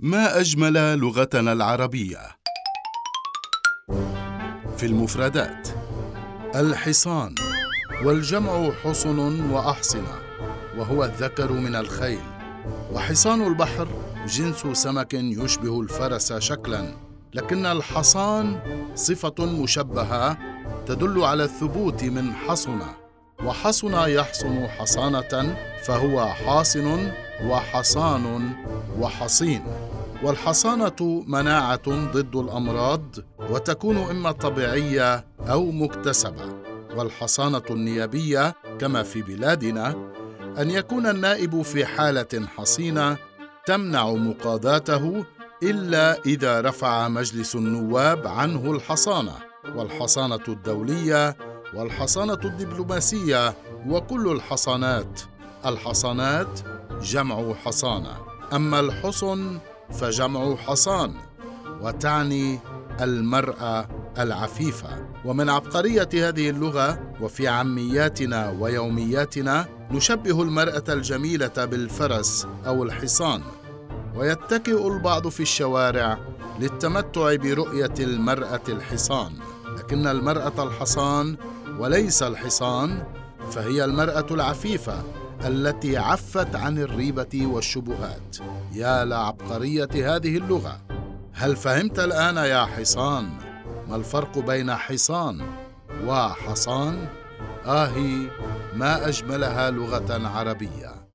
ما أجمل لغتنا العربية؟ في المفردات الحصان والجمع حصن وأحصنة وهو الذكر من الخيل. وحصان البحر جنس سمك يشبه الفرس شكلا لكن الحصان صفة مشبهة تدل على الثبوت من حصن وحصن يحصن حصانة فهو حاصن وحصان وحصين. والحصانة مناعة ضد الأمراض وتكون إما طبيعية أو مكتسبة. والحصانة النيابية كما في بلادنا أن يكون النائب في حالة حصينة تمنع مقاضاته إلا إذا رفع مجلس النواب عنه الحصانة. والحصانة الدولية والحصانة الدبلوماسية وكل الحصانات. الحصانات جمع حصانة. أما الحصن فجمع حصان وتعني المرأة العفيفة. ومن عبقرية هذه اللغة وفي عمياتنا ويومياتنا نشبه المرأة الجميلة بالفرس أو الحصان. ويتكئ البعض في الشوارع للتمتع برؤية المرأة الحصان. لكن المرأة الحصان وليس الحصان فهي المرأة العفيفة. التي عفت عن الريبة والشبهات. يا لعبقرية هذه اللغة. هل فهمت الآن يا حصان؟ ما الفرق بين حصان وحصان؟ اهي ما أجملها لغة عربية.